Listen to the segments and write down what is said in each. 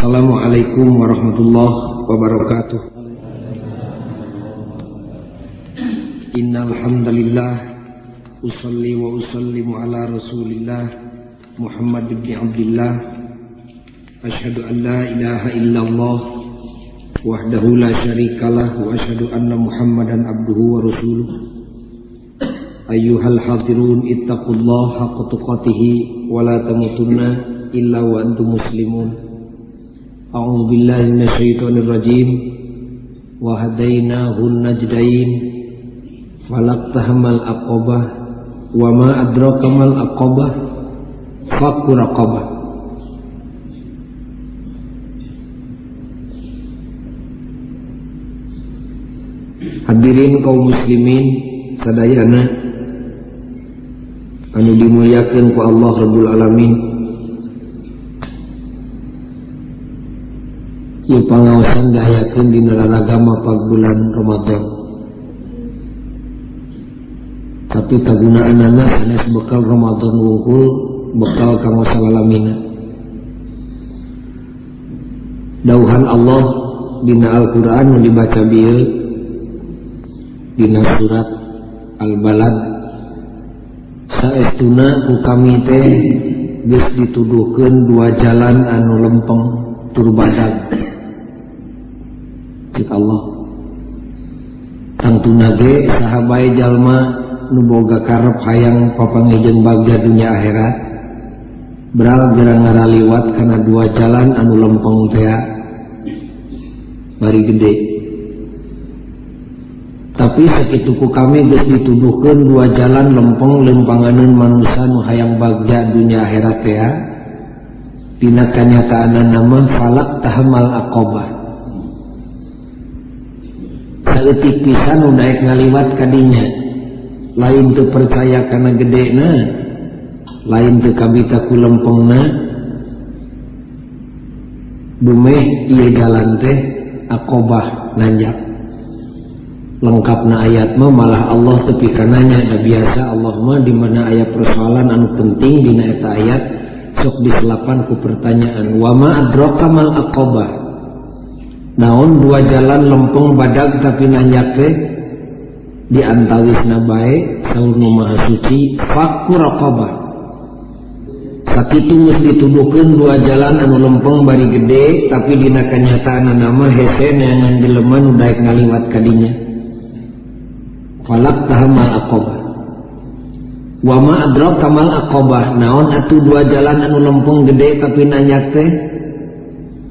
Assalamualaikum warahmatullahi wabarakatuh. Innalhamdulillah. hamdalillah usalli wa usallimu ala Rasulillah Muhammad bin Abdullah Ashhadu an la ilaha illallah wahdahu la syarikalah wa ashhadu anna Muhammadan abduhu wa rasuluh. Ayuhal hadirun ittaqullaha haqqa tuqatih wa la tamutunna illa wa antum muslimun. أعوذ بالله من الشيطان الرجيم وهديناه النجدين فلقتهم الأقبة وما أدراك ما الأقبة فك رقبة Hadirin kaum muslimin sadayana anu dimuliakeun ku Allah Rabbul Alamin pengawasan dayat di neragamapak bulan Romadn tapi tagunaan anakanes bekal Romadhonwukul bekal kamualaminadahuhan Allah di Alquran dibaca Bil di surat albalan dituduhkan dua jalan anu lempeng turba Allah Antunade sahabat jalma nuboga karep hayang papangejeng bagja dunia airaak beral geragara liwat karena dua jalan anu lemponga Mari gede tapi seituku kami dit tubuhkan dua jalan lempong lempanganun manusan hayang Bagja dunia herakea tinatnyataan nama salak tahamal aqobah etik pisan naik ngaliwat kadinya lain tuh percaya karena gede na lain tuh kabita kulempeng na bumeh iya jalan teh akobah nanjak lengkap na ayat mah malah Allah tepi kananya da biasa Allah mah mana ayat persoalan anu penting dina eta ayat sok diselapan ku pertanyaan wama adrokamal akobah naun dua jalan lempung badak tapi nanyate antas nabaekurq tapi tumis ditubukin dua jalan anu lempong bari gede tapidinanyata anak nama B ne dileman udah ngaliwat kanya Wama kamal aqobah naon aduh dua jalan anu lempung gede tapi nanyate,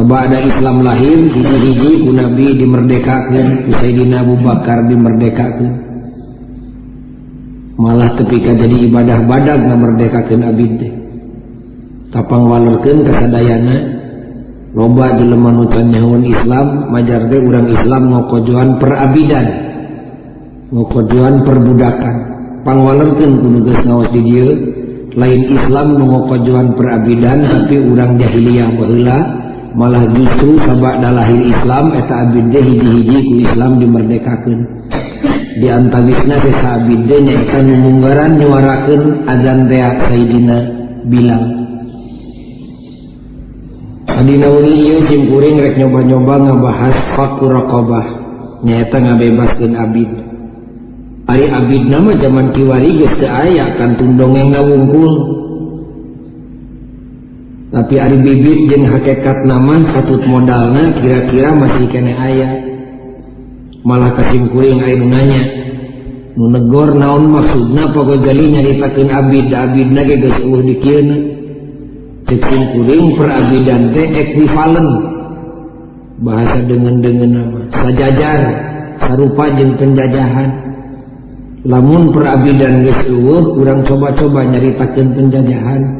Kepada Islam lahir hiji-hiji ku Nabi dimerdekakan ku Sayyidina Abu Bakar dimerdekakan malah ketika jadi ibadah badag ngamerdekakan abid teh tapang walerkeun kasadayana loba jelema nu nyahuan Islam majar teh urang Islam ngokojoan perabidan ngokojoan perbudakan pangwalerkeun ku nu geus ngaos di dieu lain Islam ngokojuan ngokojoan perabidan tapi urang jahiliyah baheula malah disu sabakda lahir Islam eta Abidhihiku Islam dimerdekakan dianidnaha nya garan nyawaraken adzanreak Saiddina bilang Ab jimin rek nyoba-nyoba ngabahas faku raqobah nyata ngabebasken Abid Ali Abid nama zaman tiwari ge aya kantung dongeng nga wungumbu tapi ada bibit hakekat naman satuut modalnya kira-kira masih dikenne ayah malahkaktimkuring airnya menegor naon maksudnya bahasa dengan dengan nama sajajar sarupajen penjajahan lamun perabidan Yesuh kurang coba-coba nyariritajen penjajahan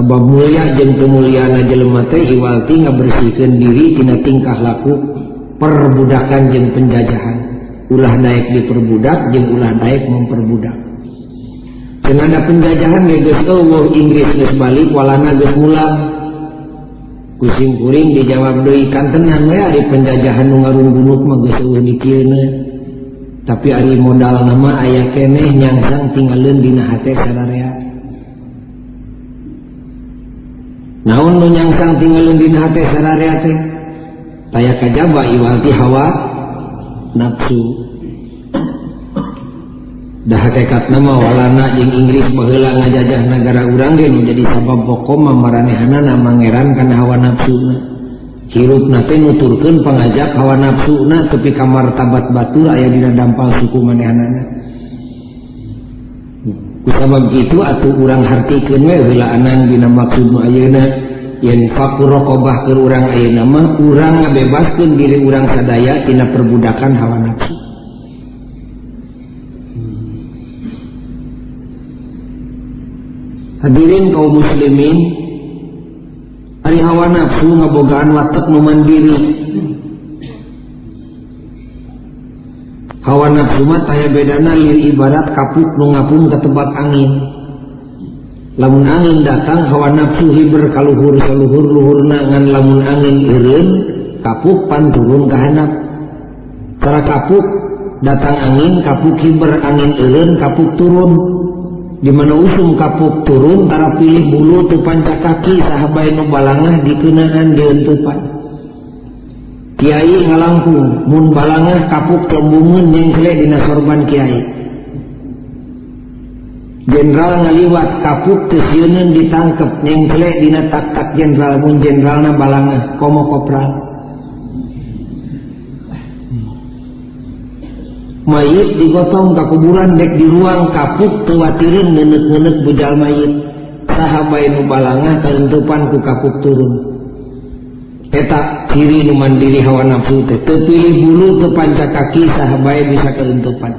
Muliamu bersih diri tingkah laku perbudkan je penjajahan ulah naik diperbudak je ulah na memperbudak Ten ada penjajangannego Inggrisbalik kusimkuring dijawab Doikan penjajahanut tapi hari modal nama ayaah keeh yang tinggal dan di karena naun menyangkang tinggal dikease aya ke jaba iwati hawa nafsudahkat nama wala na Inggris pehela ngajajah negara urang menjadi sababpokoko meanehanana mannkan hawa nafsu hirup na nuturun pengajak hawa nafsu na tepi kamar tabat batu ayah dampal suku manehana begitu at uranghatikin we wila anang di y fapur bas urang a nama kurang ngabe baskin diri urang seddaya tidak perbudakan hawa nasu hadirin kau muslimin hari hawa nasu ngabogaan watak luman diri Hawa naf rumah saya beda nahir ibarat kapuk nuappung ke tempat angin lamun angin datang hawa nafsuhiberkaluhurluhurluhur nangan lamun angin Iin kapuk pan turun kehanaak kera kapuk datang angin kapuk kiber angin kapuk turun dimana usung kapuk turuntara pilih bulu tupanca kaki sahabatobalangan diunangan dihentu pan Kyai ngalangku Mu balangan kapuk tembungunnyenglekdina korman Kyai Jennderal Naliwat kapukun diangkep nenglek dina tak-tak Jenderal Jenderal nabalangan komokop mayit digotong kapuburan dek di ruang kapuk tuawatirun menut-menut bujal mayit Sa mubalangan tentupanku kapuk turun. ak kiri numandiri hawa naf terpilih bulu kepanca kaki sahabat bisa kepan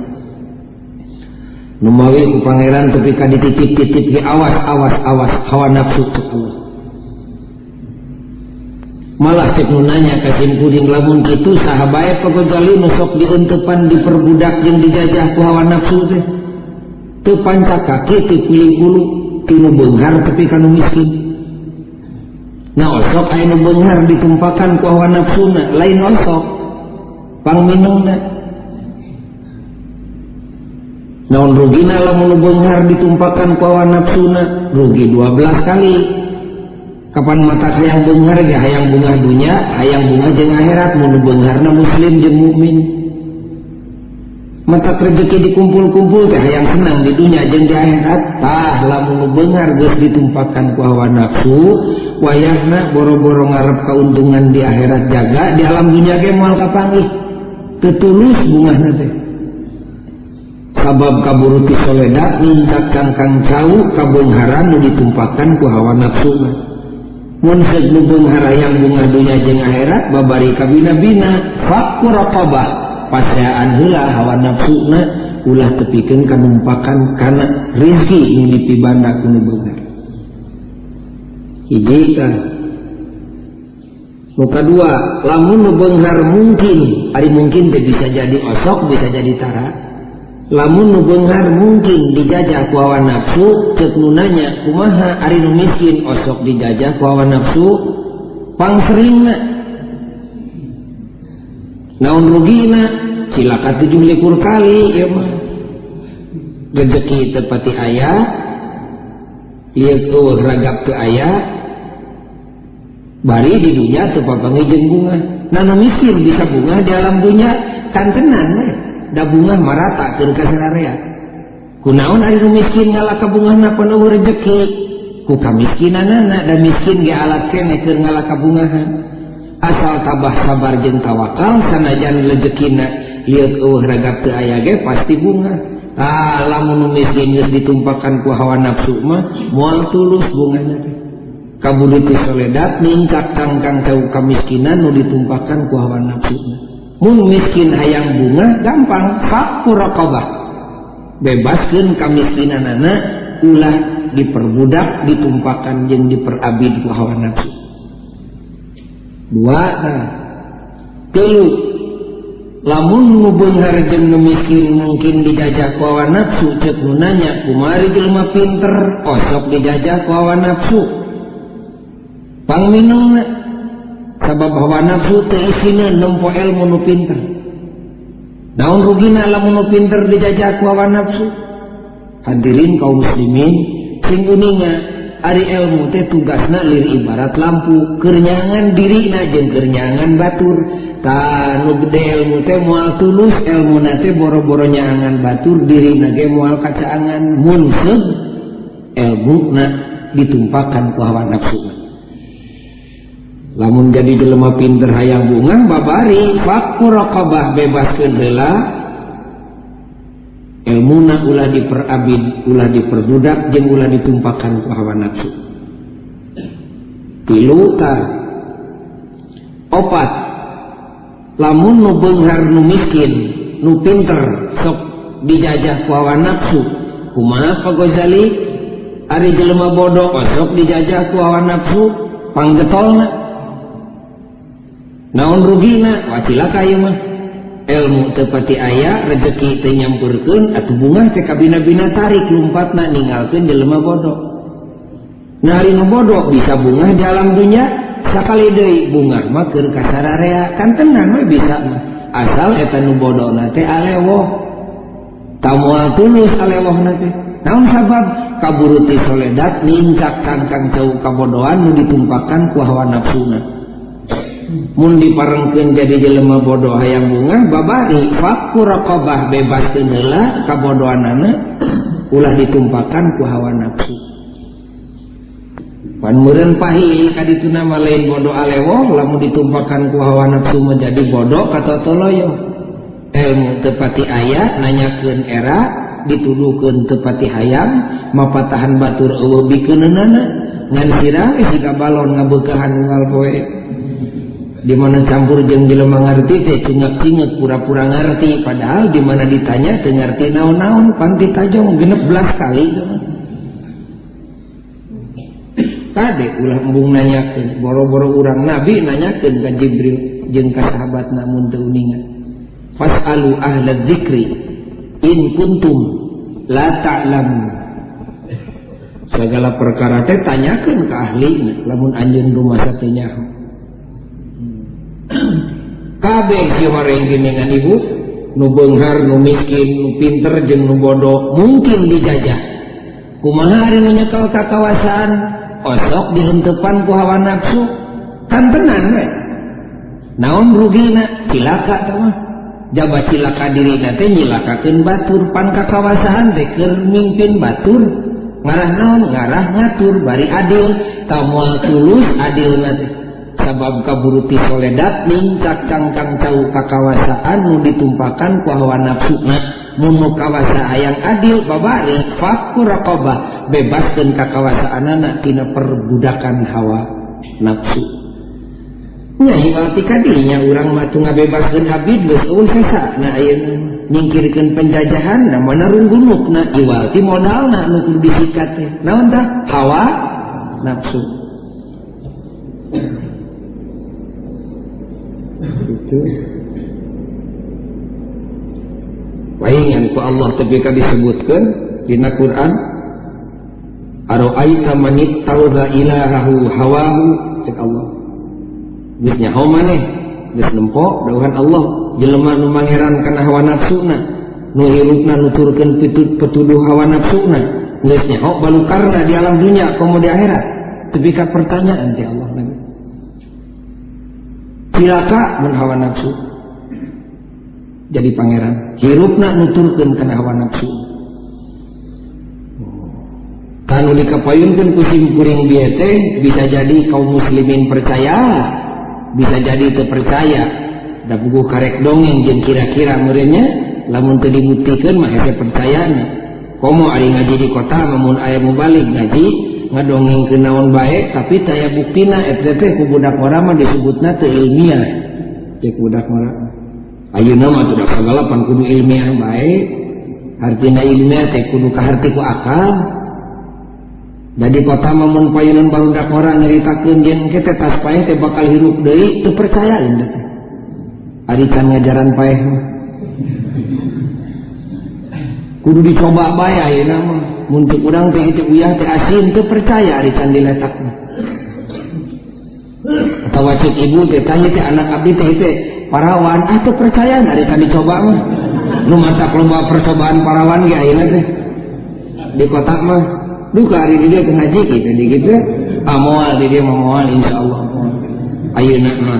numawiku pangeran tekan di titik titip di awas awas awas hawa nafsu malah senya kajinbun itu sahabatjali nusok diuntepan diperbudak yang dijajah ke hawa nafsu tuhca kaki tepilih bulu begar tapikan numiskin Nah osok ayo benar dikempakan ku hawa nafsuna lain osok pangminuna naon rugina lamun benar ditumpakan ku hawa nafsuna rugi 12 kali kapan mata yang bungar ya hayang bunga dunia hayang bunga jeung akhirat mun karena muslim jeung mukmin maka rezeki di kumpul-kumpul teh yang tenang di dunia jenjagar ah, ditumpakan kewa naku wayas boro-borong Arab kaunungan di akhirat jaga di dalam duniangkap nih ketulus bunga kabab kaburutiledak Ka kaboan ditumpakan kuwa nakuhara yang bunga dunia jet bababinakur apa Ba pasraan hula hawa nafsuna ulah tepikan kanumpakan karena rizki ini pibanda kunu boga hiji eh, muka dua lamun nubenggar mungkin hari mungkin bisa jadi osok bisa jadi tara lamun nubenggar mungkin dijajah ku hawa nafsu cek nunanya kumaha ari miskin osok dijajah ku hawa nafsu pang na. un Rugina silakanjumlik kali rezekipati ayahragap ke ayah di duniaakin dibunga dalam punya kantenan da bunga marataaria kunaun miskin kaan rekika miskin dan miskin dia ngala kabungahan asal tabah sabar jengkawak Ka sanajan lejekinan lihatraga aya pasti bungamiskin ah, ditumpakan ku nafsu tu bunganya kabulledat ningkatangkan tahuukamiskinan ditumpakan kuhawa nafsuma miskin ayam bunga gampangpur bebas dan Kamiskinan pulang diperbudak ditumpakan jeng diperabi kuwa nafsu Wa lamun ngubun harga je miskin mungkin dijajak wawa nafsu ce gunanya Umari di rumah pinter kosok dijajah wawa nafsupang minum sabab bawa nafsuinya numpoel menu pinter Daun rugginalah menu pinter dijajah wawa nafsu Hadilin kaum muslimin timbunnya. elmutte tugasna liri ibarat lampukernyaangan diri najjengkernyaangan baturdemut mual tulus el boro-boronyaangan batur dirige mual kacaanganmun el dipakan keha lamun jadi diema pinter hayangbungan Bapaki Pakpurqobah bebas ked muna lah diperabi pulah diperdudak jelah ditumpakanwa nafsu obat lamun nugar nu miskin nu pinter sok dijajah wawa nafsu ku Ghazali Ari jelma bodoh oh, sok dijajah wawa nafsupangge naun Rugina wasila kayman Elmu tepati ayah rezeki tenyampurun atau bunga kekabbina binatariempat na di lemah bodoh Na bodoh bisa bunga jalan duniakali bunga kan tenang asal Nam sabab kaburuti Soledad mincapkan kan jauh kabodohan ditumpakan kewa naf bunga. dingken jadi jelemah bodoh ayam bunga baoba bebasbodo pu ditumpakan kewa nakuhi ditumpakanwa nasu menjadi bodoh atau toloyo tepati ayaah nanya ke era diulukan tepati haym mau tahan Batur jika balon ngagahan bungal kub di mana campur jeng lemah ngerti teh cenyak-cenyak pura-pura ngerti padahal di mana ditanya teu ngerti naon-naon panti tajong genep belas kali tadi ulah embung nanyakan, boro-boro urang nabi nanyakan ke Jibril jeng ka sahabat namun teuningan Pas alu ahla dzikri in kuntum la taklam. segala perkara teh tanyakan ke ahli namun anjing rumah satenya bu pinter jengbodo mungkin dijajah Um hari menyeta kekawasaan kosok dihen depan kuhawa nafsu kantenan na rugginaaka jaaka battur kakawasahan dekir mipin batu ngarah naon ngarahnya turbar Adil kamu tulus adil Na sabab kaburuti soleledat ningkat cangkang tahu kakawasaanu ditumpakan bahwawa nafsu mu kawasa ayaang adil ba faqoba bebaskan kakawasaan ki perbudakan hawa nafsu bebas hab nyingkirkan penjajahanwa Hawa nafsu itu Waingan ku Allah ketika disebutkan dina Quran Aro'aita manit tawza ilahahu hawahu cek Allah Geus nyaho mana? geus nempo dauhan Allah jelma nu mangeran kana hawa nafsuna nu hirupna nuturkeun petuduh hawa nafsuna geus nyaho balukarna di alam dunia komo di akhirat tapi pertanyaan ti Allah lagi wa nafsu jadi pangeranrupwa nafsu oh. bisa jadi kaum muslimin percaya bisa jadi itu percayanda buku karek dongeng dan kira-kira muridnya namun dibutkan maka percaya jadi di kota namun ayammu balik jadi dongeng kenaon baik tapi saya bukti F kubu Dakora disebutiah Ayu perpandu ilmiah yang baik arti ilmnyakal jadi kota Maun payun bang Dakoraita bakal hirup itu percayaan harikannya jaran kudu dicoba baik A nama untuk orang teh itu uyah teh asin teh percaya arisan diletakna atau wajib ibu teh tanya teh anak abdi teh itu parawan ah percaya percaya arisan coba mah nu mata lomba percobaan parawan ge ayeuna teh di kota mah duka hari di dia ngaji gitu di gitu amoal di dia mau moal insyaallah ayeuna mah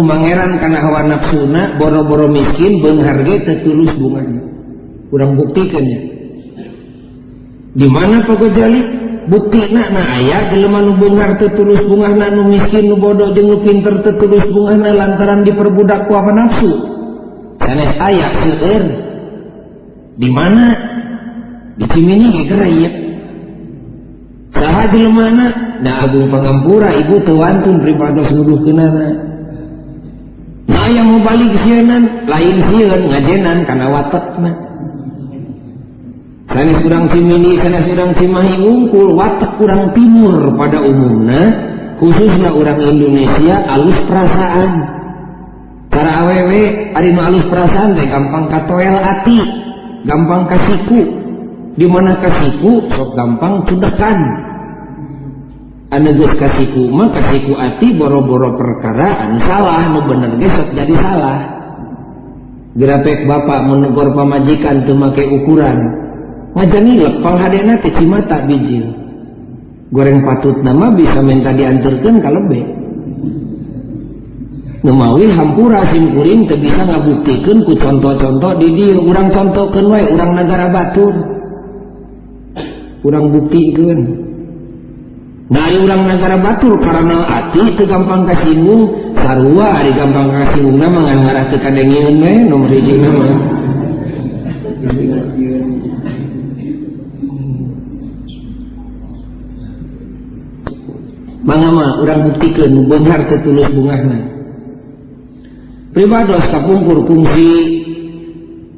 mangeran karena nafsu boro-boro mikin pengharga tetuls bung kurang buktikan di mana Pakjali bukti ayat diman bungartuls bunganukinoh je pintertul bunga lantaran di perbudak nafsu karena ayat di mana di sini inikira ayat salah di manandagungpura ibu tuanun daripada balik lain ngajenan karena watak tim ini ungkul watak kurang timur pada umumnya khususnya orang Indonesia alis perasaan secara awew harima alis perasaan dan gampang Katoel hati gampang kasihku dimana kasihku gampang sudah kan katimaku ati boro-boro perkaraan salah me bener gesok jadi salah geraek ba menegor pemajikan memakai ukuran maje lepal bij goreng patut nama bisa min tadiken kalau Nemawi hampur timkurin ke buktikenku contoh-conto didi kurang contohken orang negara batu kurang bukti gen dari ulang negara Bau karena artili ke gampangkakimu karwa hari gampangbung ngarah keka no u buikgar ke bungah pribadah tak kumpur kuungci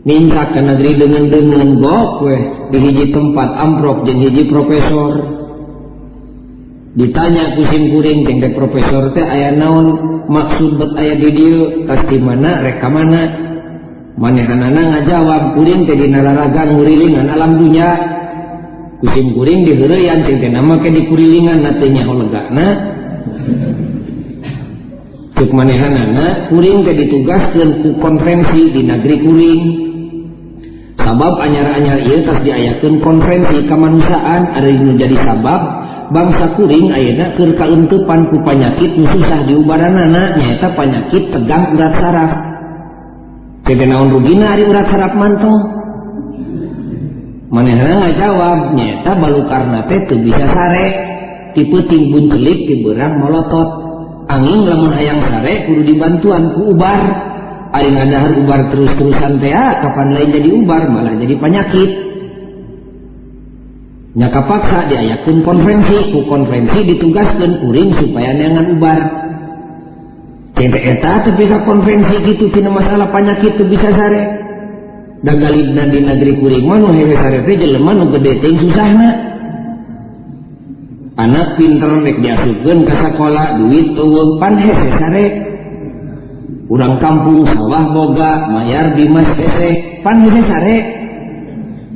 minkat ke nediri dengan den denganmbok weh dihiji tempat amprok jeji Profesor ditanya kucingkuringpendeng Profesor te ayah naon maksud beaya mana reka mana manehan jawabing ke diragalingan alamnya kucinging di kurilingannya manhaning ditugasku konferensi di negeri Kuring sabab anyar-analtas di ayatun konferensi kemanusiaaan Are ini jadi sabab bangsa Kuring ayada terka untukpanku panyakit musah di ubarnyaeta panyakit tegang saraf kea binari urat saraf manto Men jawabnyata balkarnatu bisa sare tipu timbun kelip diburaang melotot angin bangun ayang sarekuru di bantuan ke ubar ubar terus-terusan tea ah, Kapan nilai jadi ubar malah jadi panyakit, paksa di pun konvensiku konvensi ditugas dan uring supayaangan ubar T itu bisa konvensi gitu masalah banyak itu bisa sare anak pinternek dia ke sekolah duit urang kampung mawah boga mayar dimas sere pan sare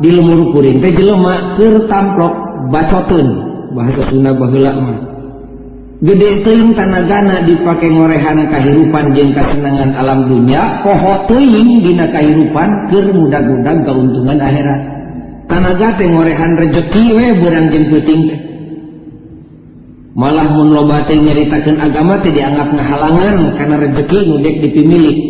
gede tanagana dipakai morehan kehidupan jengka senangan alam duniaho kehidupan ter mudah-gudang keuntungan daerah tanagagohan rezeki be malahmun lobat nyeritakan agama dianggapnya halangan karena rezeki dipimilik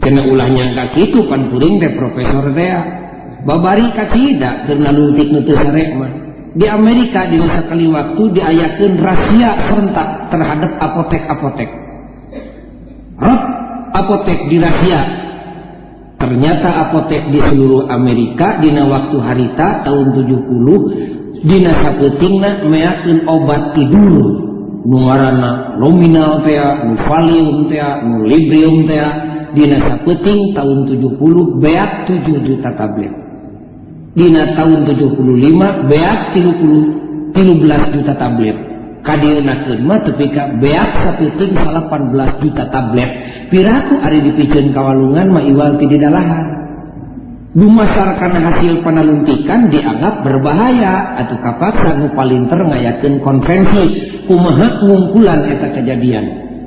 karena ulahnya kaki gitu kan kuring teh profesor teh ah. babari tidak karena luntik nutu mah di Amerika di masa kali waktu diayakan rahasia serentak terhadap apotek-apotek rot apotek di rahasia ternyata apotek di seluruh Amerika dina waktu harita tahun 70 dina sakutingna meyakin obat tidur nu ngaranna luminal tea nu valium tea nu librium tea Dinaput tahun 70 be 7 juta tablet Dina tahun 75 be 15 juta tabletdir be 18 juta tabletpiraku Ari diun kawalunganwalti dial Bu masyarakat hasil panuntikan dianggap berbahaya atau kapal paling ngaytin konvensi uma pengumpulan ke kejadian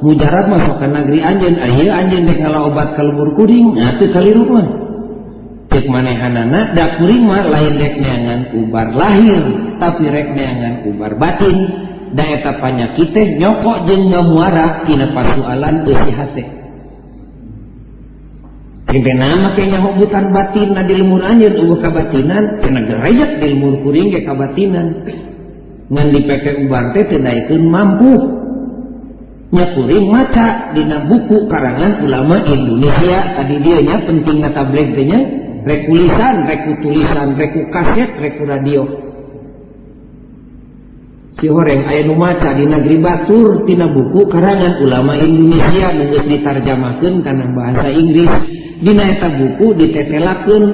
Gujarat masuk ke Negeri Anjen akhir anjkala obat kalbur kuding kali rumahk maneh kurima lain rekangan ubar lahir tapi rekneangan ubar batin Daeta panyakitih nyokok jenya muara kiapasualan keha makanya hobuttan batin na ilmu an kainan kegeri ke ilmuing ke kaan Na di pebarte itu mampu. ing mata Dina buku karangan ulama Indonesia tadi dia ya pentingnya tabletnya rekulisan ulilisan radio sireng A Numaca di Nageri Baturtinana buku karangan ulama Indonesia du ditarjamaen karena bahasa Inggris bineta buku ditetelaken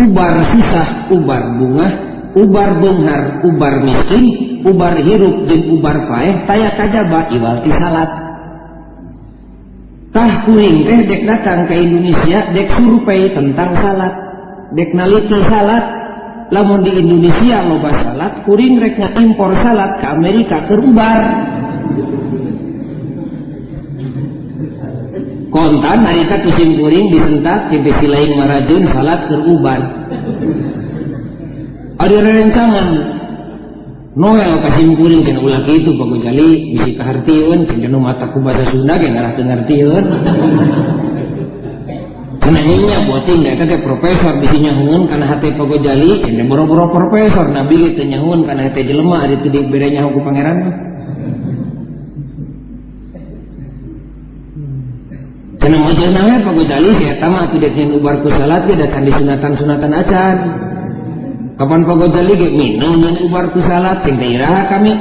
ubar susah ubar bunga dan ubarbohar ubar misi ubar hirup dan ubar pae tay kajjaba Iwati salatkahkuring rekang ke Indonesia dek hurup pay tentang salat deknal salat namun di Indonesia loba salat kuring reknya impor salat ke Amerika keubar konta naika kucing-kuring diretak diB lain merajun salat ke uban ada rerengkangan Noel kasimpurin kena ulah gitu pagojali bisi kahartieun kan jenu mata ku bahasa Sunda ge ngarah teu ngartieun. Kana nyinya boting profesor teh profesor nyahun nyahuun hati hate pagojali cen boro-boro profesor nabi itu nyahun karena hati hate Ada bedanya hukum pangeran. Kana mojalna Pak pagojali saya tama atuh deuk ubar ku salat ge datang di disunatan-sunatan acan kapan pogo jali ke minum nyen ubar ku salat sing daerah kami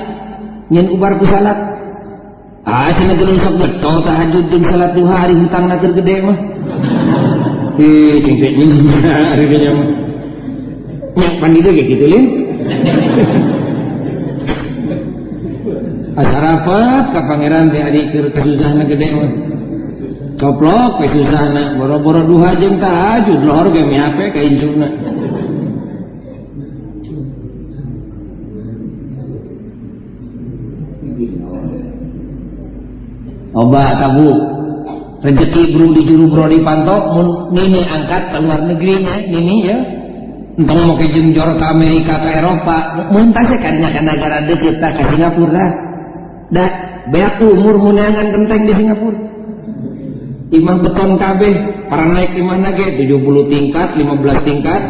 nyen ubar ku salat ah sing gelem sok beto tahajud ding salat duha hari hutang nakir gede mah eh sing pet minum hari gede mah nyak pandito ge gitu lin acara apa ka pangeran teh ari keur kesusahna gede mah Koplok, kesusahna, boro-boro duha jeng tahajud, lohor gemi hape, kain sunna. loba tabu rezeki guru di juru bro di pantok mun nini angkat ke luar negerinya nini ya entah mau ke jengjor ke Amerika ke Eropa mun tasnya kadinya ke negara deket ke Singapura dah banyak umur munangan genteng di Singapura imah beton KB para naik imah nage 70 tingkat 15 tingkat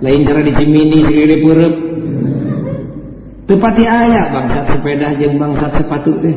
lain cara di Cimini sendiri purup tepati ayah bangsat sepeda jeng bangsat sepatu deh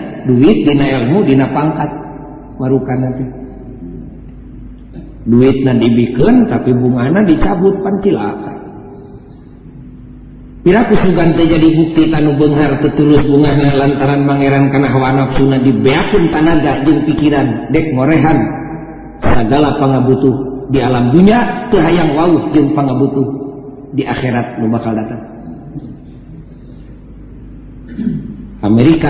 duit dina ilmu dina pangkat warukan nanti duit nanti dibikin tapi bungana dicabut pancilaka Piraku sugan teh jadi bukti tanu benghar tetulus bunga lantaran mangeran kana hawa nafsu na dibeakeun tanaga jeung pikiran dek ngorehan segala pangabutuh di alam dunia teu hayang wauh jeung pangabutuh di akhirat nu bakal datang Amerika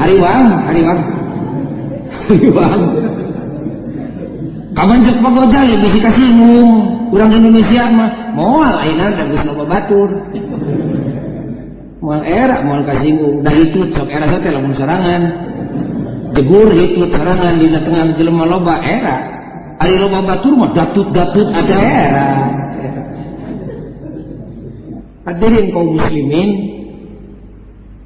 hariwang hariwang hariwang kamanjak pagoda ya bisa kasinggung kurang Indonesia mah moal ayeuna tanggus loba batur mual era mual kasinggung da itu sok era sate lamun serangan, jegur itu serangan di tengah jelema loba era hari loba batur mah datut-datut ada era Hadirin kaum muslimin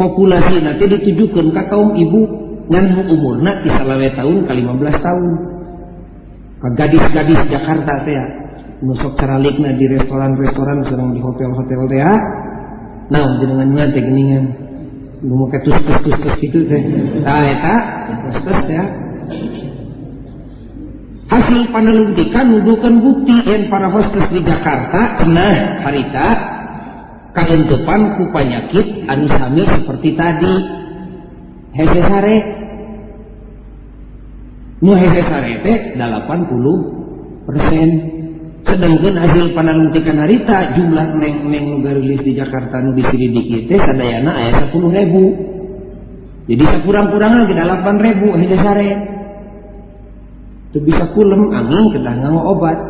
populasi nanti ditujukan ke kaum ibu dan umur di selama tahun ke 15 tahun ke gadis-gadis Jakarta teh ya. nusok caralikna di restoran-restoran sedang di hotel-hotel teh ya. nah jenengan nanti geningan lu mau ketus tus tus gitu teh nah eta tus tus ya hasil penelitian nuduhkan bukti yang para hostess di Jakarta kena harita depan ku penyakit anu hamil seperti tadi hese sare nu hese sare teh 80 persen sedangkan hasil panalungtikan harita jumlah neng-neng nu rilis di Jakarta nu di teh sadayana ayat 10 ribu jadi sekurang kurang lagi 8 ribu hese sare itu bisa kulem angin kedah nganggo obat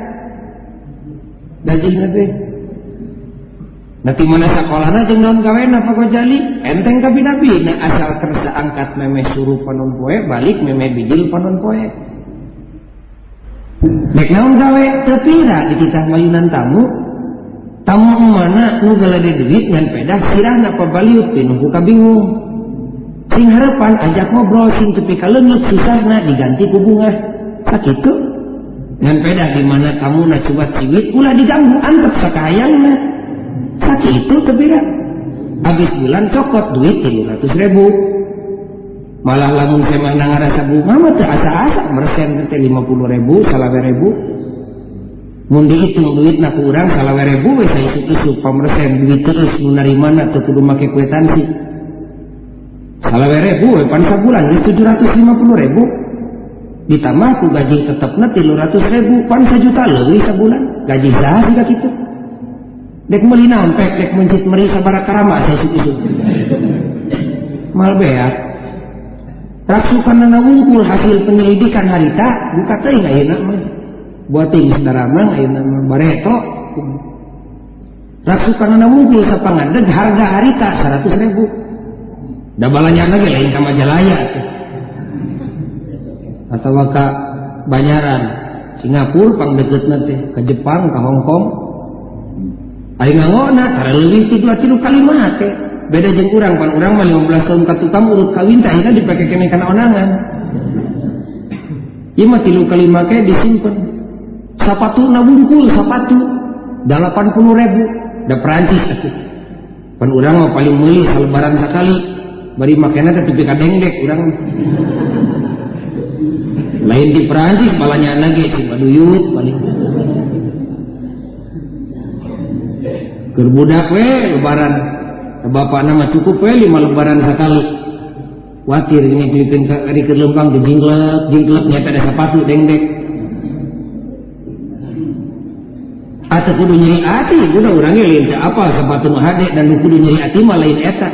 nanti mana sekolahun ja enteng-pi nek asal tersengkat meme suruh penon poek balik meme bijion poek naun gawe ke dikiah mayunan tamu tamu mana nu duit peda pirah na baimuka bingung tinggalpan ajak mau browsing tapi kalau susah nah diganti kubungas tak itu dan beda di mana kamu na coba ciwit ulah diganggu antep sakayangna sakit itu kebira habis bulan cokot duit tiga ratus ribu malah lamun semah nang rasa bunga mah teu asa-asa mersen teh 50 ribu salawe ribu Mundi dihitung duit na kurang urang ribu we saya itu isuk pamersen duit terus menerima narimana teu kudu make kwitansi salawe ribu we pan sabulan 750 ribu ditambah ku gaji tetapnya tilu ratus ribu pan sejuta lebih sebulan gaji sah jika gitu dek meli nampek dek mencit meri para karama saya suku suku mal ya raksukan nana wungkul hasil penyelidikan harita buka nggak enak mah buating saudara mang ayeuna mah bareto raksukan nana wungkul sapangadeg harga harita 100 ribu dah balanya lagi lain ka majalaya atau ke Banyaran Singapura pang deket nanti ke Jepang ke Hong Kong ayo ngangona karena lebih tiga tiga kalimat teh beda jeng kurang pan orang mah 15 tahun katu kamu urut kawin teh akhirnya dipakai kene onangan ini mah tilu kalima ke disimpen sapatu na bungkul sapatu 80 ribu dah Perancis atuh pan urang mah paling meuli salebaran sekali bari makanan teh tepi kadengdek urang di perji kepalanya nagdu yut paling kerbudakwe lubaran bapak nama cukup ya lima lubaran sekali watir diker lumbang di jingle jinglenyatapasu dengdekk atau kudu nyari hati orangnya apa se battumahdek dan di kudu nyari hati lain etak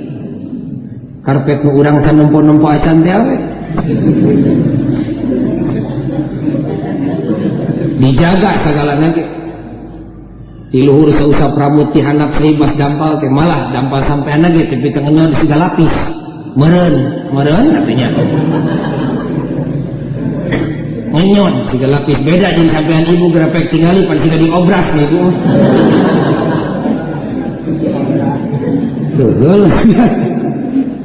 karpet nu urang kan nempo nempo acan teh dijaga segala di luhur seusap rambut di hanap seribas dampal teh malah dampal sampai ya tapi tengahnya di segala lapis meren meren katanya menyon segala lapis beda jadi sampean ibu grepek tingali pan tidak diobras nih ibu Tuh,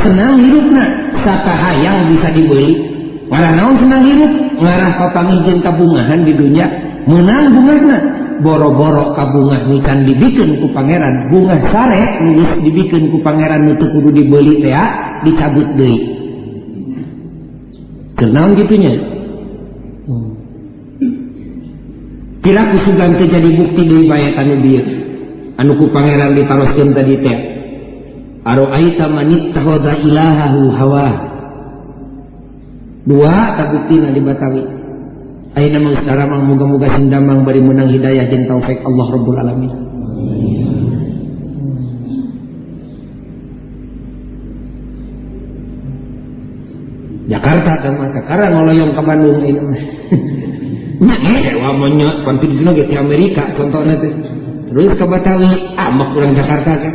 yang bisa di narah izinbungahan di dunia menbung boro-borokabungan ni kan dibikinku Pangeran bunga saet dibikinku Pangeran di dicakenang gitunya kiraku sudah terjadi bukti dulu banyaknya anuuku Pangeran di tadi te Aro'aita manittahoda ilahahu hawa. Dua takutina di Batawi. Aina mang moga-moga sindamang bari menang hidayah jeung taufik Allah Rabbul Alamin. Jakarta sama Jakarta ngoloyong ke Bandung ini Nah, eh, wamanya pantin lagi di Amerika contohnya tuh. Terus ke Batawi, ah, kurang Jakarta kan.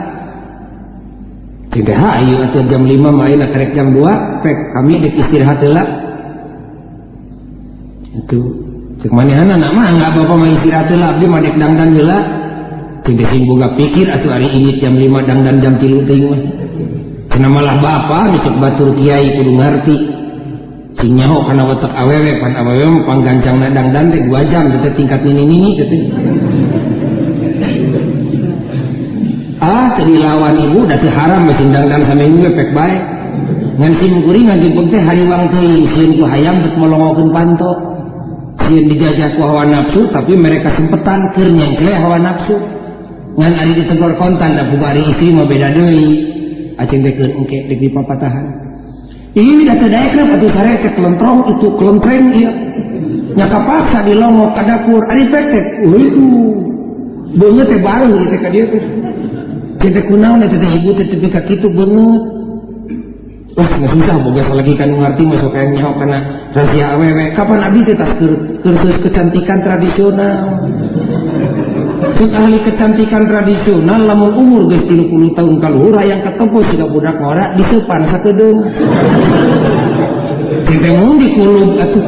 Tidak ayo iya, atau jam 5 ma'ila kerek jam 2 pek kami dek istirahat lah. Itu cek mana anak anak mah nggak apa-apa main istirahat lah abdi mah dek dangdan heula. Tidak sih boga pikir atau hari ini jam 5 dangdan jam 3 teuing mah. Karena malah bapak dicek batur kiai kudu ngerti. Sing nyaho kana watak awewe pan awewe panggancang na dangdan teh 2 jam kita tingkat ini ini teh ah tadi lawan ibu dati haram mesindangkan sama ibu epek baik nganti mukuri ngaji pun hari wang teuing sieun ku hayang bet melongokin panto sieun dijajah ku hawa nafsu tapi mereka sempetan keur nyengkleh hawa nafsu ngan di ditegor kontan buka hari istri mau beda deui acing teh oke engke papa dipapatahan ini data daerah atau sare ke kelentrong itu kelentreng iya nyaka paksa ada kur ari petek waduh oh, beungeut teh bareng baru teh ka dia tuh tidak kunaun nih dah ibu tetapi kaki itu banget. Wah, nggak bisa boga lagi kan ngerti masuk kayak nyaw karena rahasia awewe. Kapan abis teh tas kursus kecantikan tradisional. Sing ahli kecantikan tradisional lamun umur geus 30 tahun kaluhur yang ketemu siga budak ngora satu dong. Tidak di kulub atuh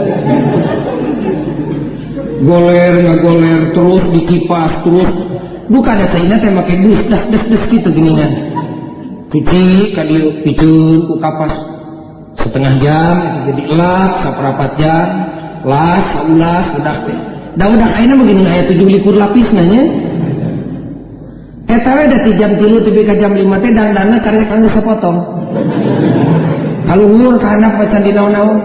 goler goler terus dikipas terus bukan ada ini saya pakai bus dah dah dah gitu gini kan cuci kali pijun ku kapas setengah jam jadi lap saperapat jam las saulas udah teh dah udah akhirnya begini ayat nah, tujuh likur lapis nanya ya. Etawa eh, dari jam tiga tapi ke jam lima teh dan dana karya kanggo sepotong. Kalau hulur kanak pesan di naon-naon.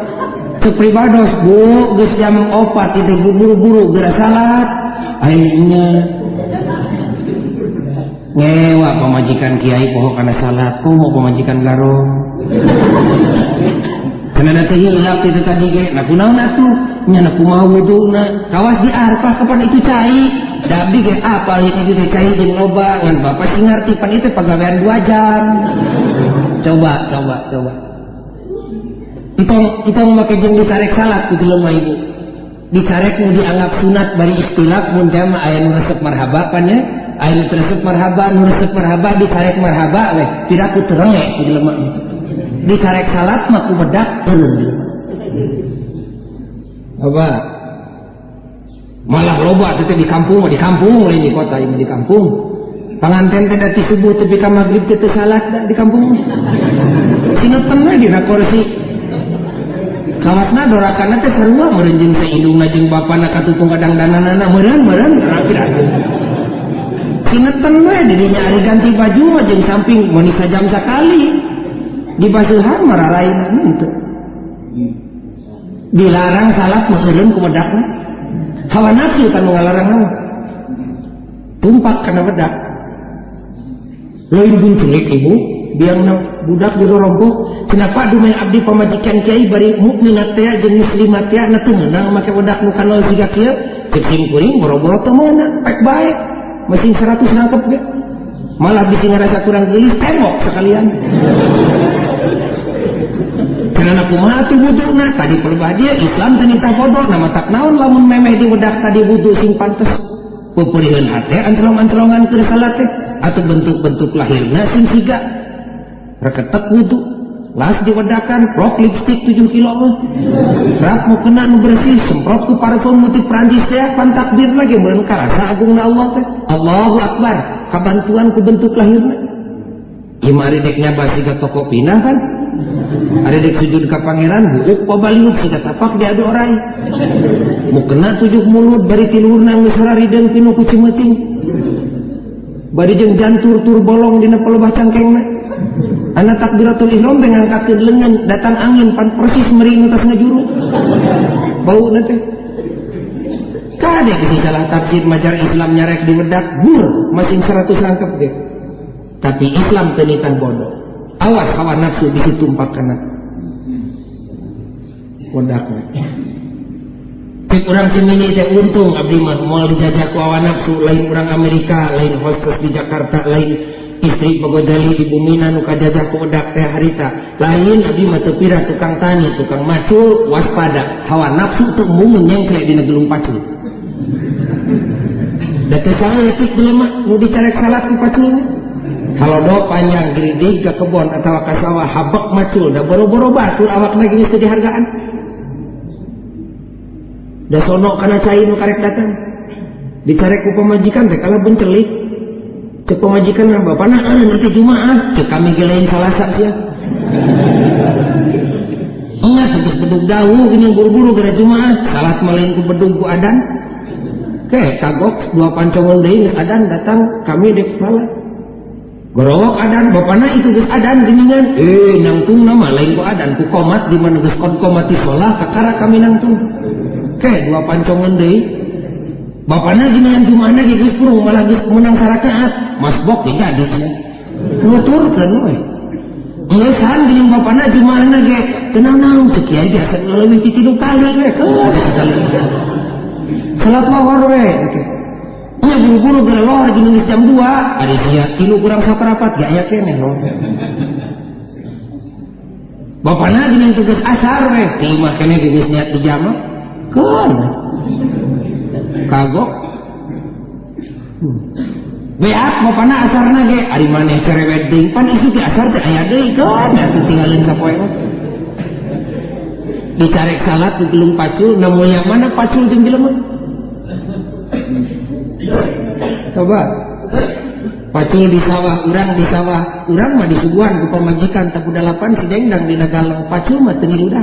Kepribados bu gus jam opat itu buru-buru gerak salat. Akhirnya ngewa pemajikan kiai poho karena salah tuh mau pemajikan garo karena nanti hilang itu tadi kayak nah kunaun atuh nyana mau itu na kawas di arpa kapan itu cai dabi kayak apa yang itu cai jeng loba ngan bapak sih ngerti pan itu pegawaian dua jam coba coba coba entong mau make jeng ditarek salat itu lemah ini ditarek mau dianggap sunat bari istilah mun jama ayah resep marhabapannya air tersebut marhaba nurut marhaba dikarek marhaba weh tidak ku terengek di lemak dikarek salat mah aku bedak apa malah loba tete di kampung di kampung lain di kota ini di kampung panganten tidak dari subuh tapi ka maghrib tete salat di kampung sinutan we di kursi kawatna dorakan teh sarua meureun jeung teh hidungna jeung bapana katupung kadang dananana meureun meren rapi-rapi Ingetan bae dirinya nyari ganti baju aja di samping wanita jam sekali di basuhan mararain nanti. Gitu. Dilarang salat muslim ku bedak. Nah. Hawa nafsu kan ngalarang naon. Tumpak kana bedak. Lain bunculik ibu, biang budak di rombok. Kenapa dumai abdi pamajikan kiai bari mukminat teh jeung muslimat teh na teu meunang make budak nu kana siga kieu. Kecim kuring boro-boro teu meunang, Mesin seratus nangkep gak? Malah bisa rasa kurang gelis, tembok sekalian. Karena aku mati butuh nah tadi perbadia Islam tadi tak bodoh nama tak naon lamun memeh di wedak tadi butuh sing pantes peperihan hati antrong-antrongan ke atau bentuk-bentuk lahirnya sing siga reketek butuh. Langsung diwedakan, rok lipstick 7 kilo mah. Berat mau kena nu bersih, semprot ku parfum mutik Perancis teh, pantak bir lagi meureun karasa nah, agungna Allah teh. Allahu Akbar, kabantuan ku bentuk lahirna. Imari dek nyaba siga toko pinang kan. Ada dek sujud ka pangeran, buuk pabaliut siga tapak diadu orang, Mau kena tujuh mulut bari tilurna geus rarideung pinu kucing cimeuting. Bari jeung jantur tur bolong dina pelubah cangkengna. Anak takbiratul ihram dengan kaki lengan datang angin pan persis merintas ngejuru. Bau nanti. kadek di salah takbir majar Islam nyarek di medak bur masing seratus langkah deh. Tapi Islam tenitan bodoh. Awas hawa nafsu bisa empat kena. Wedaknya. Tapi orang semini teh untung abdi mah mau dijajah ku hawa nafsu lain orang Amerika, lain hostess di Jakarta, lain istri pegodali di bumi nanu kajajah kodak teh harita lain nabi mata pira tukang tani tukang macul waspada hawa nafsu untuk mumun kayak di negelung pacul dan kesalahan ya, etik belum mau dicarek salat pacu ini kalau do panjang geridig ke kebon atau ke sawah habak macul dan boro-boro batul awak lagi sedih hargaan dan sono karena cahaya nu karek datang dicarek ku pemajikan teh kalau bencelik ke pemajikan yang bapak nah kan nanti jumaat ke kami gelain salah satu ya ingat untuk beduk dahulu ini buru-buru gara jumaat salat malain ke beduk ku adan ke kagok dua pancongon deui adan datang kami dek salat gorowok adan bapak nak itu gus adan kan eh nangtung nama lain ku adan ku komat di mana gus kon komati salah kakara kami nangtung ke dua pancongan deh bapaknya gimana gimana gitu kurung malah gitu menang sarakaat mas bok gitu, ada sih, gitu kan we Nggak san dengan bapaknya gimana ge tenang nang tuh kiai ge akan lebih titi lu kali ge salat mawar we Iya buru-buru gara lohar gini jam 2 Ada dia tilu kurang saparapat gak yakin ya no Bapaknya dengan tugas asar we Timah kena tugas niat di jamak Kan kagok weat mau pana asar nage, ari maneh kerewet deui, pan isu asar deh aya deh kan, atuh tinggalin ka poe Dicarek salat di gelung pacul, namun yang mana pacul di jelema? Coba. Pacul di sawah, urang di sawah, urang mah disuguhan bukan majikan tapi lapan si dang di nagaleng pacul mah teu udah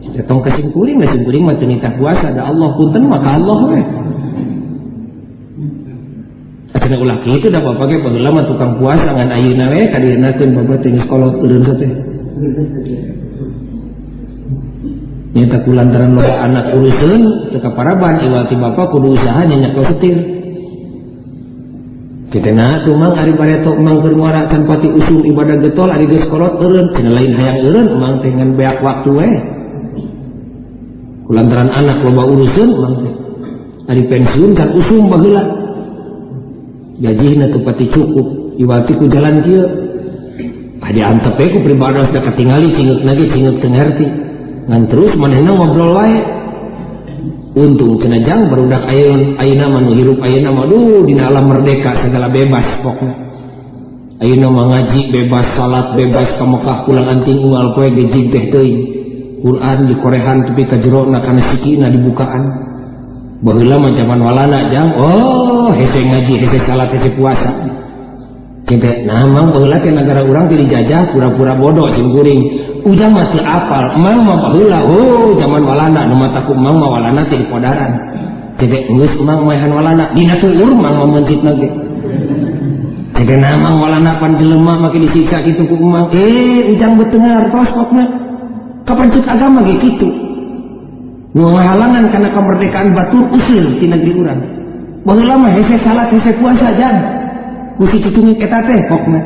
Kita ya, tong kecingkuring, kuring mah minta puasa ada Allah punten maka Allah we. Akhirnya ulah kitu da pakai ge paheula mah tukang puasa ngan ayeuna eh, we kadienakeun bapak teh kolot eureun teh. Nyata kulantaran lo anak urusan teka paraban iwati bapak kudu usaha nyenyak lo setir. Kita na tuh mang ari baretok mang kermuara tanpa ti ibadah getol ari geus kolot eureun lain hayang eureun mang dengan banyak beak waktu weh landnderan anak loba urusan tadi pensiun kan us bagilah jaji tuhpati cukup iwatiku jalan dia ada antepku e pribadahtingliut lagiutngerti terus mana untung kejang bedak a merdeka segala bebaspoko Ayo nama ngaji bebas salat bebas kamukah pulang anting ual kue gaji Quran Korehan tapi kajjero nak dibukaan bahwa zaman walana jam Oh hece ngaji hece salat hece puasa Cintai, nah mang bahula ke negara orang tidak jajah pura-pura bodoh kuring. ujang masih apal mang mah bahula oh zaman walana nu mataku mang mah walana ti podaran tidak ngus mang maehan walana dina tuur mang mah mencit nage tidak namang walana pan jelema make disiksa gitu ku mang eh ujang betengar tos kokna kepencet agama gitu halangan karena kemerdekaan Batur usil di negeri urang bahwa lama hese salat hese puasa jan kusi teh etate kokna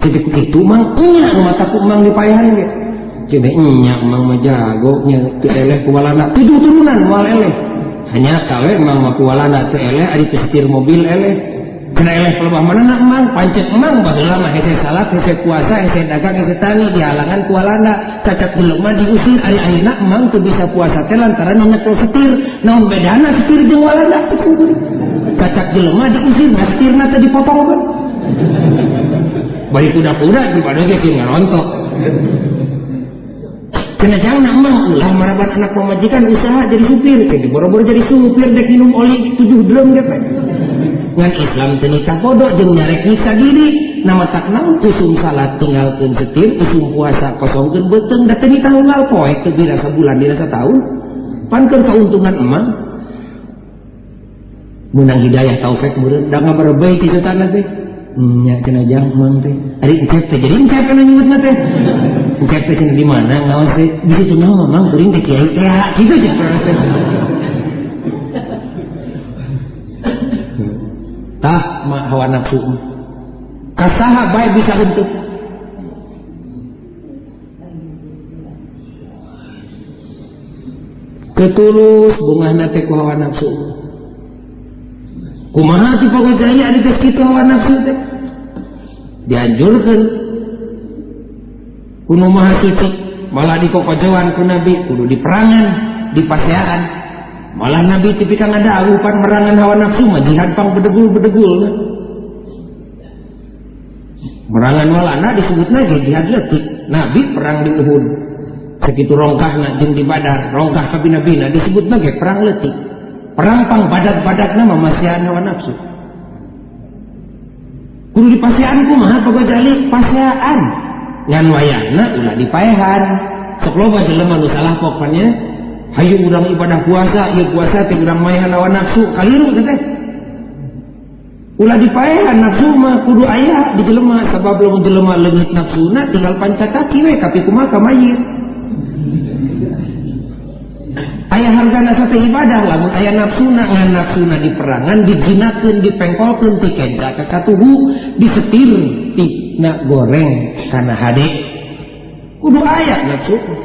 jadi itu mang iya takut mang di payahan dia jadi iya mang majago nya teleh kualana tidur turunan wal eleh hanya kawe mang makualana teleh ada teh mobil eleh kena level bah mana nak emang pancet emang bah lama hese salah hese puasa hese dagang hese tani dihalangan kualana cacat belum diusir ari nak emang tuh bisa puasa teh lantaran nyekel setir naon bedana setir jeung walanda cacat belum diusir nah setirna teh dipotong kan udah kuda-kuda di padahal ge teu ngarontok Kena jangan emang ulah marabat anak pemajikan usaha jadi supir, jadi boro-boro jadi supir dek minum oli tujuh drum deh ngan Islam tenita bodoh jeng nyarek nikah gini nama tak nang kusum salat tinggalkan setir kusum puasa kosongkan beteng dan tenita tunggal poek tapi rasa bulan dirasa rasa tahun pankan keuntungan emang menang hidayah taufik murid dah nggak berbaik itu tanah teh hmm, nya cina jangmang teh hari ucap teh jadi ucap kan nyebut teh ucap teh cina di mana ngawas teh bisa cina mamang kuring teh kiai ya, gitu teh gitu aja tah hawa nafsu kasaha baik bisa untuk ketulus bunga nate ku hawa nafsu kumaha ti pagajaya di teh kita hawa nafsu dianjurkan dianjurkeun kuno maha suci malah dikokojoan ku nabi kudu diperangan dipaseaan Malah Nabi tipikal ada alupan merangan hawa nafsu mah jihad pang bedegul-bedegul. Merangan walana disebut lagi jihad letik. Nabi perang di Uhud. Segitu rongkah nak jeng di badar, rongkah tapi bina-bina disebut lagi perang letik. Perang pang badak-badak nama masih hawa nafsu. Kudu mah apa pagojali pasiaan. Ngan wayana ulah dipaehan. Sok loba jelema nu salah pokoknya Ayo urang ibadah puasa, ieu puasa teh urang maya lawan nafsu, kaliru teh. Ulah dipaehan nafsu mah kudu aya di jelema sabab lamun jelema leungit nafsuna tinggal panca kaki we tapi kumaha mayit. Ayah harga nasa teh ibadah lamun ayah nafsuna ngan nafsuna diperangan dijinakeun dipengkolkeun ti kenca ka katuhu disetir ti na goreng kana hade. Kudu aya nafsu.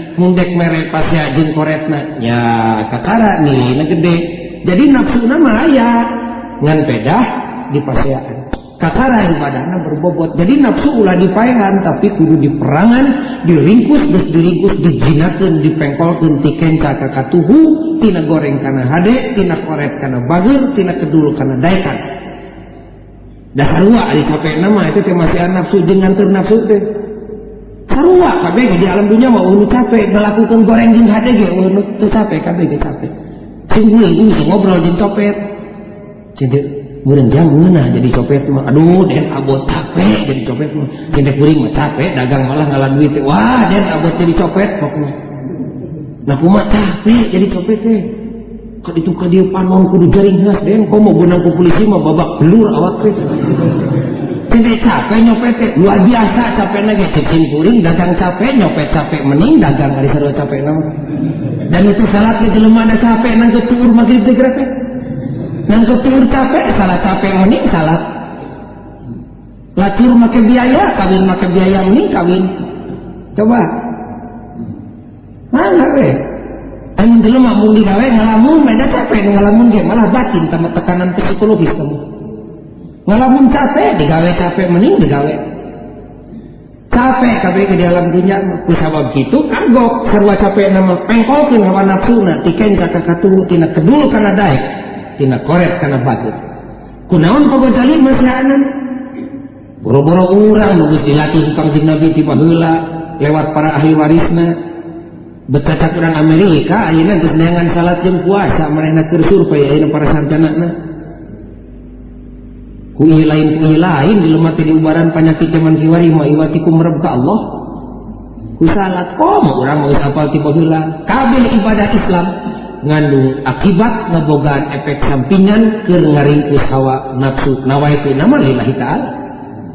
mundek merek pasti ajin koretna ya, ya kakara nih na gede jadi nafsu nama ayah ngan pedah di paseaan kakara ibadahna berbobot jadi nafsu ulah dipaehan tapi kudu diperangan diringkus geus diringkus dijinakeun dipengkol, ti kenca kakak tuhu tina goreng karena hade tina koret karena bageur tina kedul karena daekan dasar dua di nama itu teh masih nafsu dengan ternafsu teh Sarua kabeh di alam dunia mau urut capek ngelakukan goreng jeung hade ge ulu teu capek kabeh ge capek. Sing heung bisa ngobrol jeung copet. Jadi murin jangguna jadi copet mah aduh den abot capek jadi copet mah. Jadi kuring mah capek dagang malah ngalan duit wah den abot jadi copet pokoknya. Nah kumaha capek jadi copet teh. Kaditu ka dieu panon kudu jaring khas den komo beunang ku polisi mah babak belur awak teh tidak capek nyopet luar biasa capek lagi kecil puring, dagang capek nyopet capek mening, dagang hari seru capek nam dan itu salah ke jelema ada capek nang ketur maghrib teh grepe. nang ketur capek salah capek mening salah. lacur make biaya kawin make biaya mening kawin coba mana we Ayo jelema mung digawe ngalamun beda capek ngalamun ge malah batin sama tekanan psikologis kamu walaupun capek, digawe capek, mening digawe Capek, capek ke dalam dunia kusabab gitu kagok serba capek, nama pengkolkin hawa nafsu na tiken kakak katu tina kedulu karena daik tina korek karena batu kunaon pagotali masyanan boro-boro orang bagus dilatih tukang jin nabi tiba hula lewat para ahli warisna Betatak orang Amerika, ayeuna kesenangan salat yang puasa, manehna keur survei para sarjana kui lain kui lain di lemah di ubaran penyakit zaman kiwari ma iwati ku Allah ku salat kom orang mau sapal ti baheula kabeh ibadah Islam ngandung akibat ngebogaan efek sampingan keur ngaringkus hawa nafsu nawaitu nama lillahi ta'ala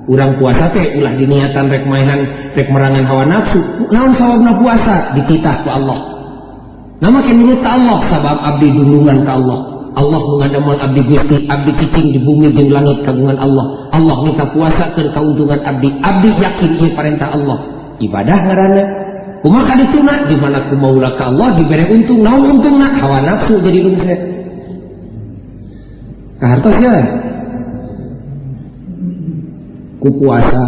urang puasa teh ulah diniatan rek maehan rek merangan hawa nafsu naon sawabna puasa dititah ku Allah nama kenurut Allah sabab abdi dulungan ke Allah Allah mengadamal abdi gusti abdi kiting di bumi dan langit kagungan Allah Allah puasa kuasakan keuntungan abdi abdi yakin ini perintah Allah ibadah ngarana itu nak di mana kumaula ka Allah diberi untung naon untungna hawa nafsu jadi rumset kahartos ya ku puasa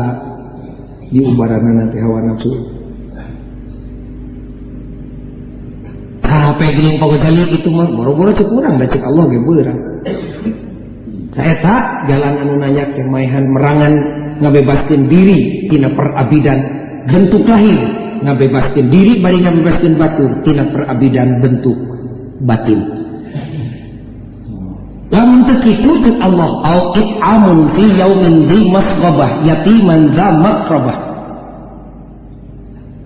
di hawa nafsu pegling pokoknya itu mah boro-boro cukup kurang baca Allah gak beurang saya tak jalan anu nanya kemaihan merangan ngabebaskan diri tina perabidan bentuk lahir ngabebaskan diri bari ngabebaskan batin tina perabidan bentuk batin namun tekitu Allah au it'amun fi yaumin di masqabah yatiman za makrabah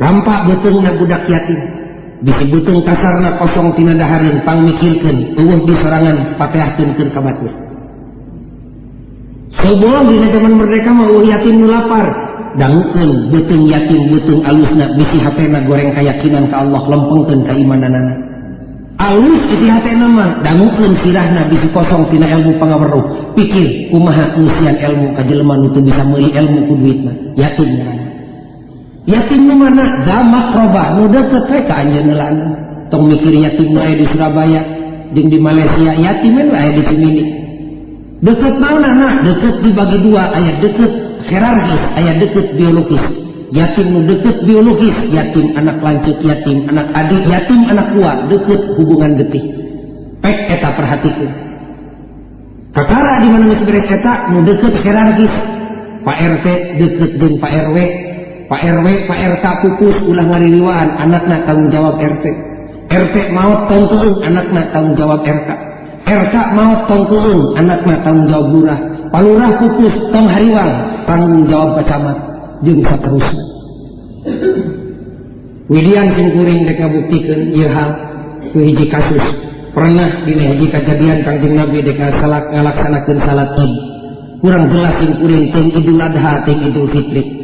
Lampak betulnya budak yatim. bisa betul kasarna kosong tina daharin pang mikirkan. Uwah di serangan pateahkan ke kabatir. Sebelum dina zaman merdeka mau yatim lapar. Dangkan betul yatim betul alusna bisi hatena goreng keyakinan ke Allah lempengkan nanana. Alus isi hatena mah dangukan sirahna bisi kosong tina ilmu pengawaruh. Pikir kumaha usian ilmu kajelman itu bisa meli ilmu kuduitna. Yakin ngerana yatim mana damak roba muda ka anjeunan tong mikir yatim nu di Surabaya jeung di Malaysia yatim aya di sini deket mana nah deket dibagi dua ayat deket hierarkis ayat deket biologis yatim nu deket biologis yatim anak lanjut yatim anak adik yatim anak kuat deket hubungan getih pek eta perhatikan kakara di mana beres eta nu deket hierarkis Pak RT deket dengan Pak RW Pak RW Pak ErK Pukus ulang mariliwaan anakna tanggung Jawa RT RT maut tong turun anakaknya tanggung Jawa Kerta Er maut tong turlung anakaknya tagung jawa burah Palrah kukus Tong hariwan tanggung Jawab paccat jusa terusnya Williamkuringka bukti pernah kejadian tang nabi deka salat ngalak-sanak ke sala tim kurang jelas singingkur Idullat hati untuk tiplik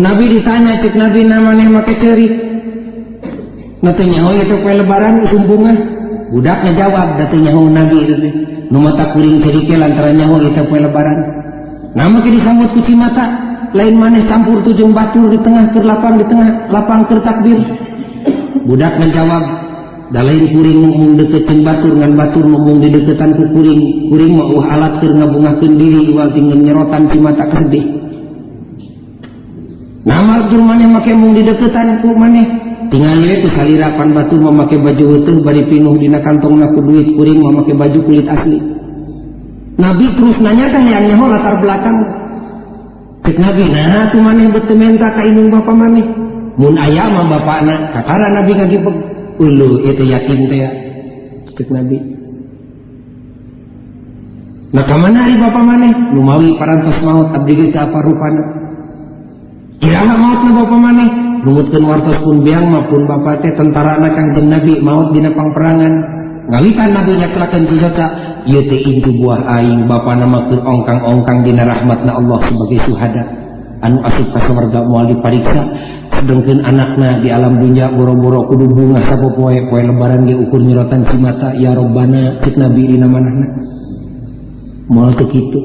nabi di sana cek nabi namanya oh, oh, mata kerihnya lebarannya jawabnya nabi meinganyabaran Nam jadi sanggu cuci mata lain manis campur tuju battur di tengah terlapang di tengah lapang tertakbir budak menjawab Daing ngo de battur battur ngo di detan kekuring kuring mau alatbung sendiri nyerotan pi mata sedih nama Abdul maneh make mung di deketan ku mana? tinggal itu kalirapan batu memakai baju utuh bari pinuh dina kantong naku duit kuring memakai baju kulit asli Nabi terus nanya teh yang nyaho latar belakang Cek Nabi, nah tuh yang betementa ka inung bapak mana? mun ayam bapak anak kakara Nabi ngagibeg ulu itu yakin teh ya Cek Nabi Nah kamana ari bapak mana? numawi parantos maut abdi kita apa rupana Ya. Kirana mautna bapak maneh lumutkeun wartos pun biang maupun bapak teh tentara anak kang jeung nabi maut dina perangan. ngalikan nabi nyaklakeun senjata ieu iya teh intu buah aing bapak nama ke ongkang-ongkang dina rahmatna Allah sebagai syuhada anu asup ka swarga moal pariksa. Sedangkan anakna di alam dunia boro-boro kudu bunga sapo poe poe lebaran dia ukur nyirotan cimata ya robbana cik nabi dina manahna Mual teu kitu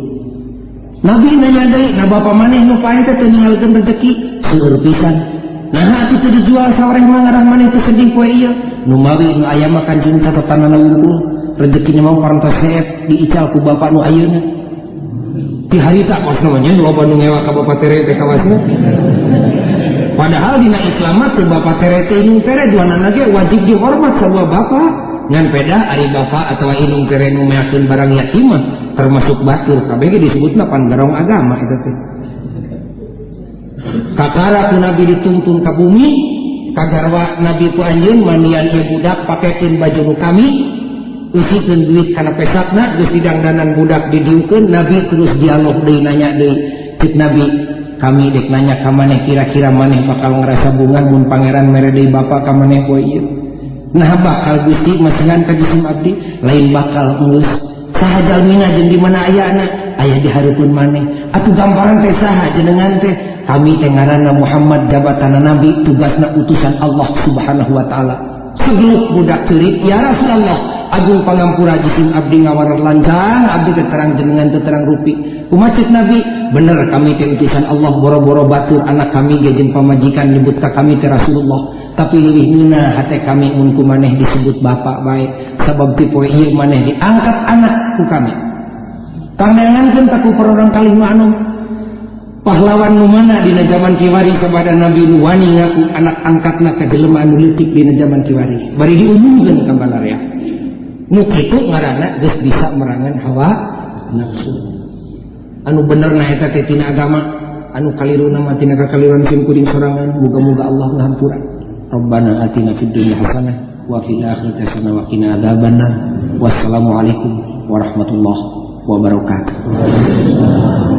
Nabi dari, nah bapak maneh nu paente teu ninggalikeun rezeki seueur pisan. Nah itu nah, dijual sawareh mah ngarah itu teu kue iya. ieu. Nu ayam nu aya mah kanjing catatanna wungkul, rezekinya mau parantos seep diical ku bapak nu ayeuna. Di tak kos namanya nu loba nu ngewa ka bapak tere teh Padahal dina Islam teh bapak tere ini nu tere duana ge wajib dihormat sama bapak. beda Ari ba atauung kerenkin barang ya Tim termasuk basirkab disebut napanng agama itu itu nabi dituntung kabumi kagarwa nabi itu anjin manian budak pakai tim bajumu kami duit karena pekat di sidangdanan budak di di nabi terus dialog di nanya de nabi kami de nanya kam yang kira-kira maneh maka merasabunganbun Pangeran medi ba kam yang kuin Nahba kalgutik masan tadi Um Abdi lain bakalus Sadalmina je di mana aya-anak ayaah di haripun maning atau gambaran tehaha jengan teh kami tegarana Muhammad dabatana nabi tugasna utusan Allah subhanahu Wata'ala seluruh mudadak celik ya Raallah Adgung palapur rajitim Abdi ngawalankah Abdi keterang jenengan keterang rupi pemasjid nabi bener kami keutsan Allah boro-borobatul anak kami gejin pemajikan dibutta kami ter Raulullah tapi lebih lirihna hati kami unku maneh disebut bapak baik sebab tipe iya maneh diangkat anakku kami kandangan pun taku perorang kali anu pahlawan nu mana di zaman kiwari kepada Nabi nu wani ngaku anak angkat ke jelema anu leutik di zaman kiwari bari diumumkeun ka balaria nu kitu ngaranna geus bisa merangan hawa nafsu anu bener na eta teh tina agama anu kaliru nama tina kakaliruan sim kuring sorangan muga-muga Allah ngahampura Rabbana atina fid dunya hasanah wa fil akhirati hasanah wa qina adzabannar. Wassalamualaikum warahmatullahi wabarakatuh.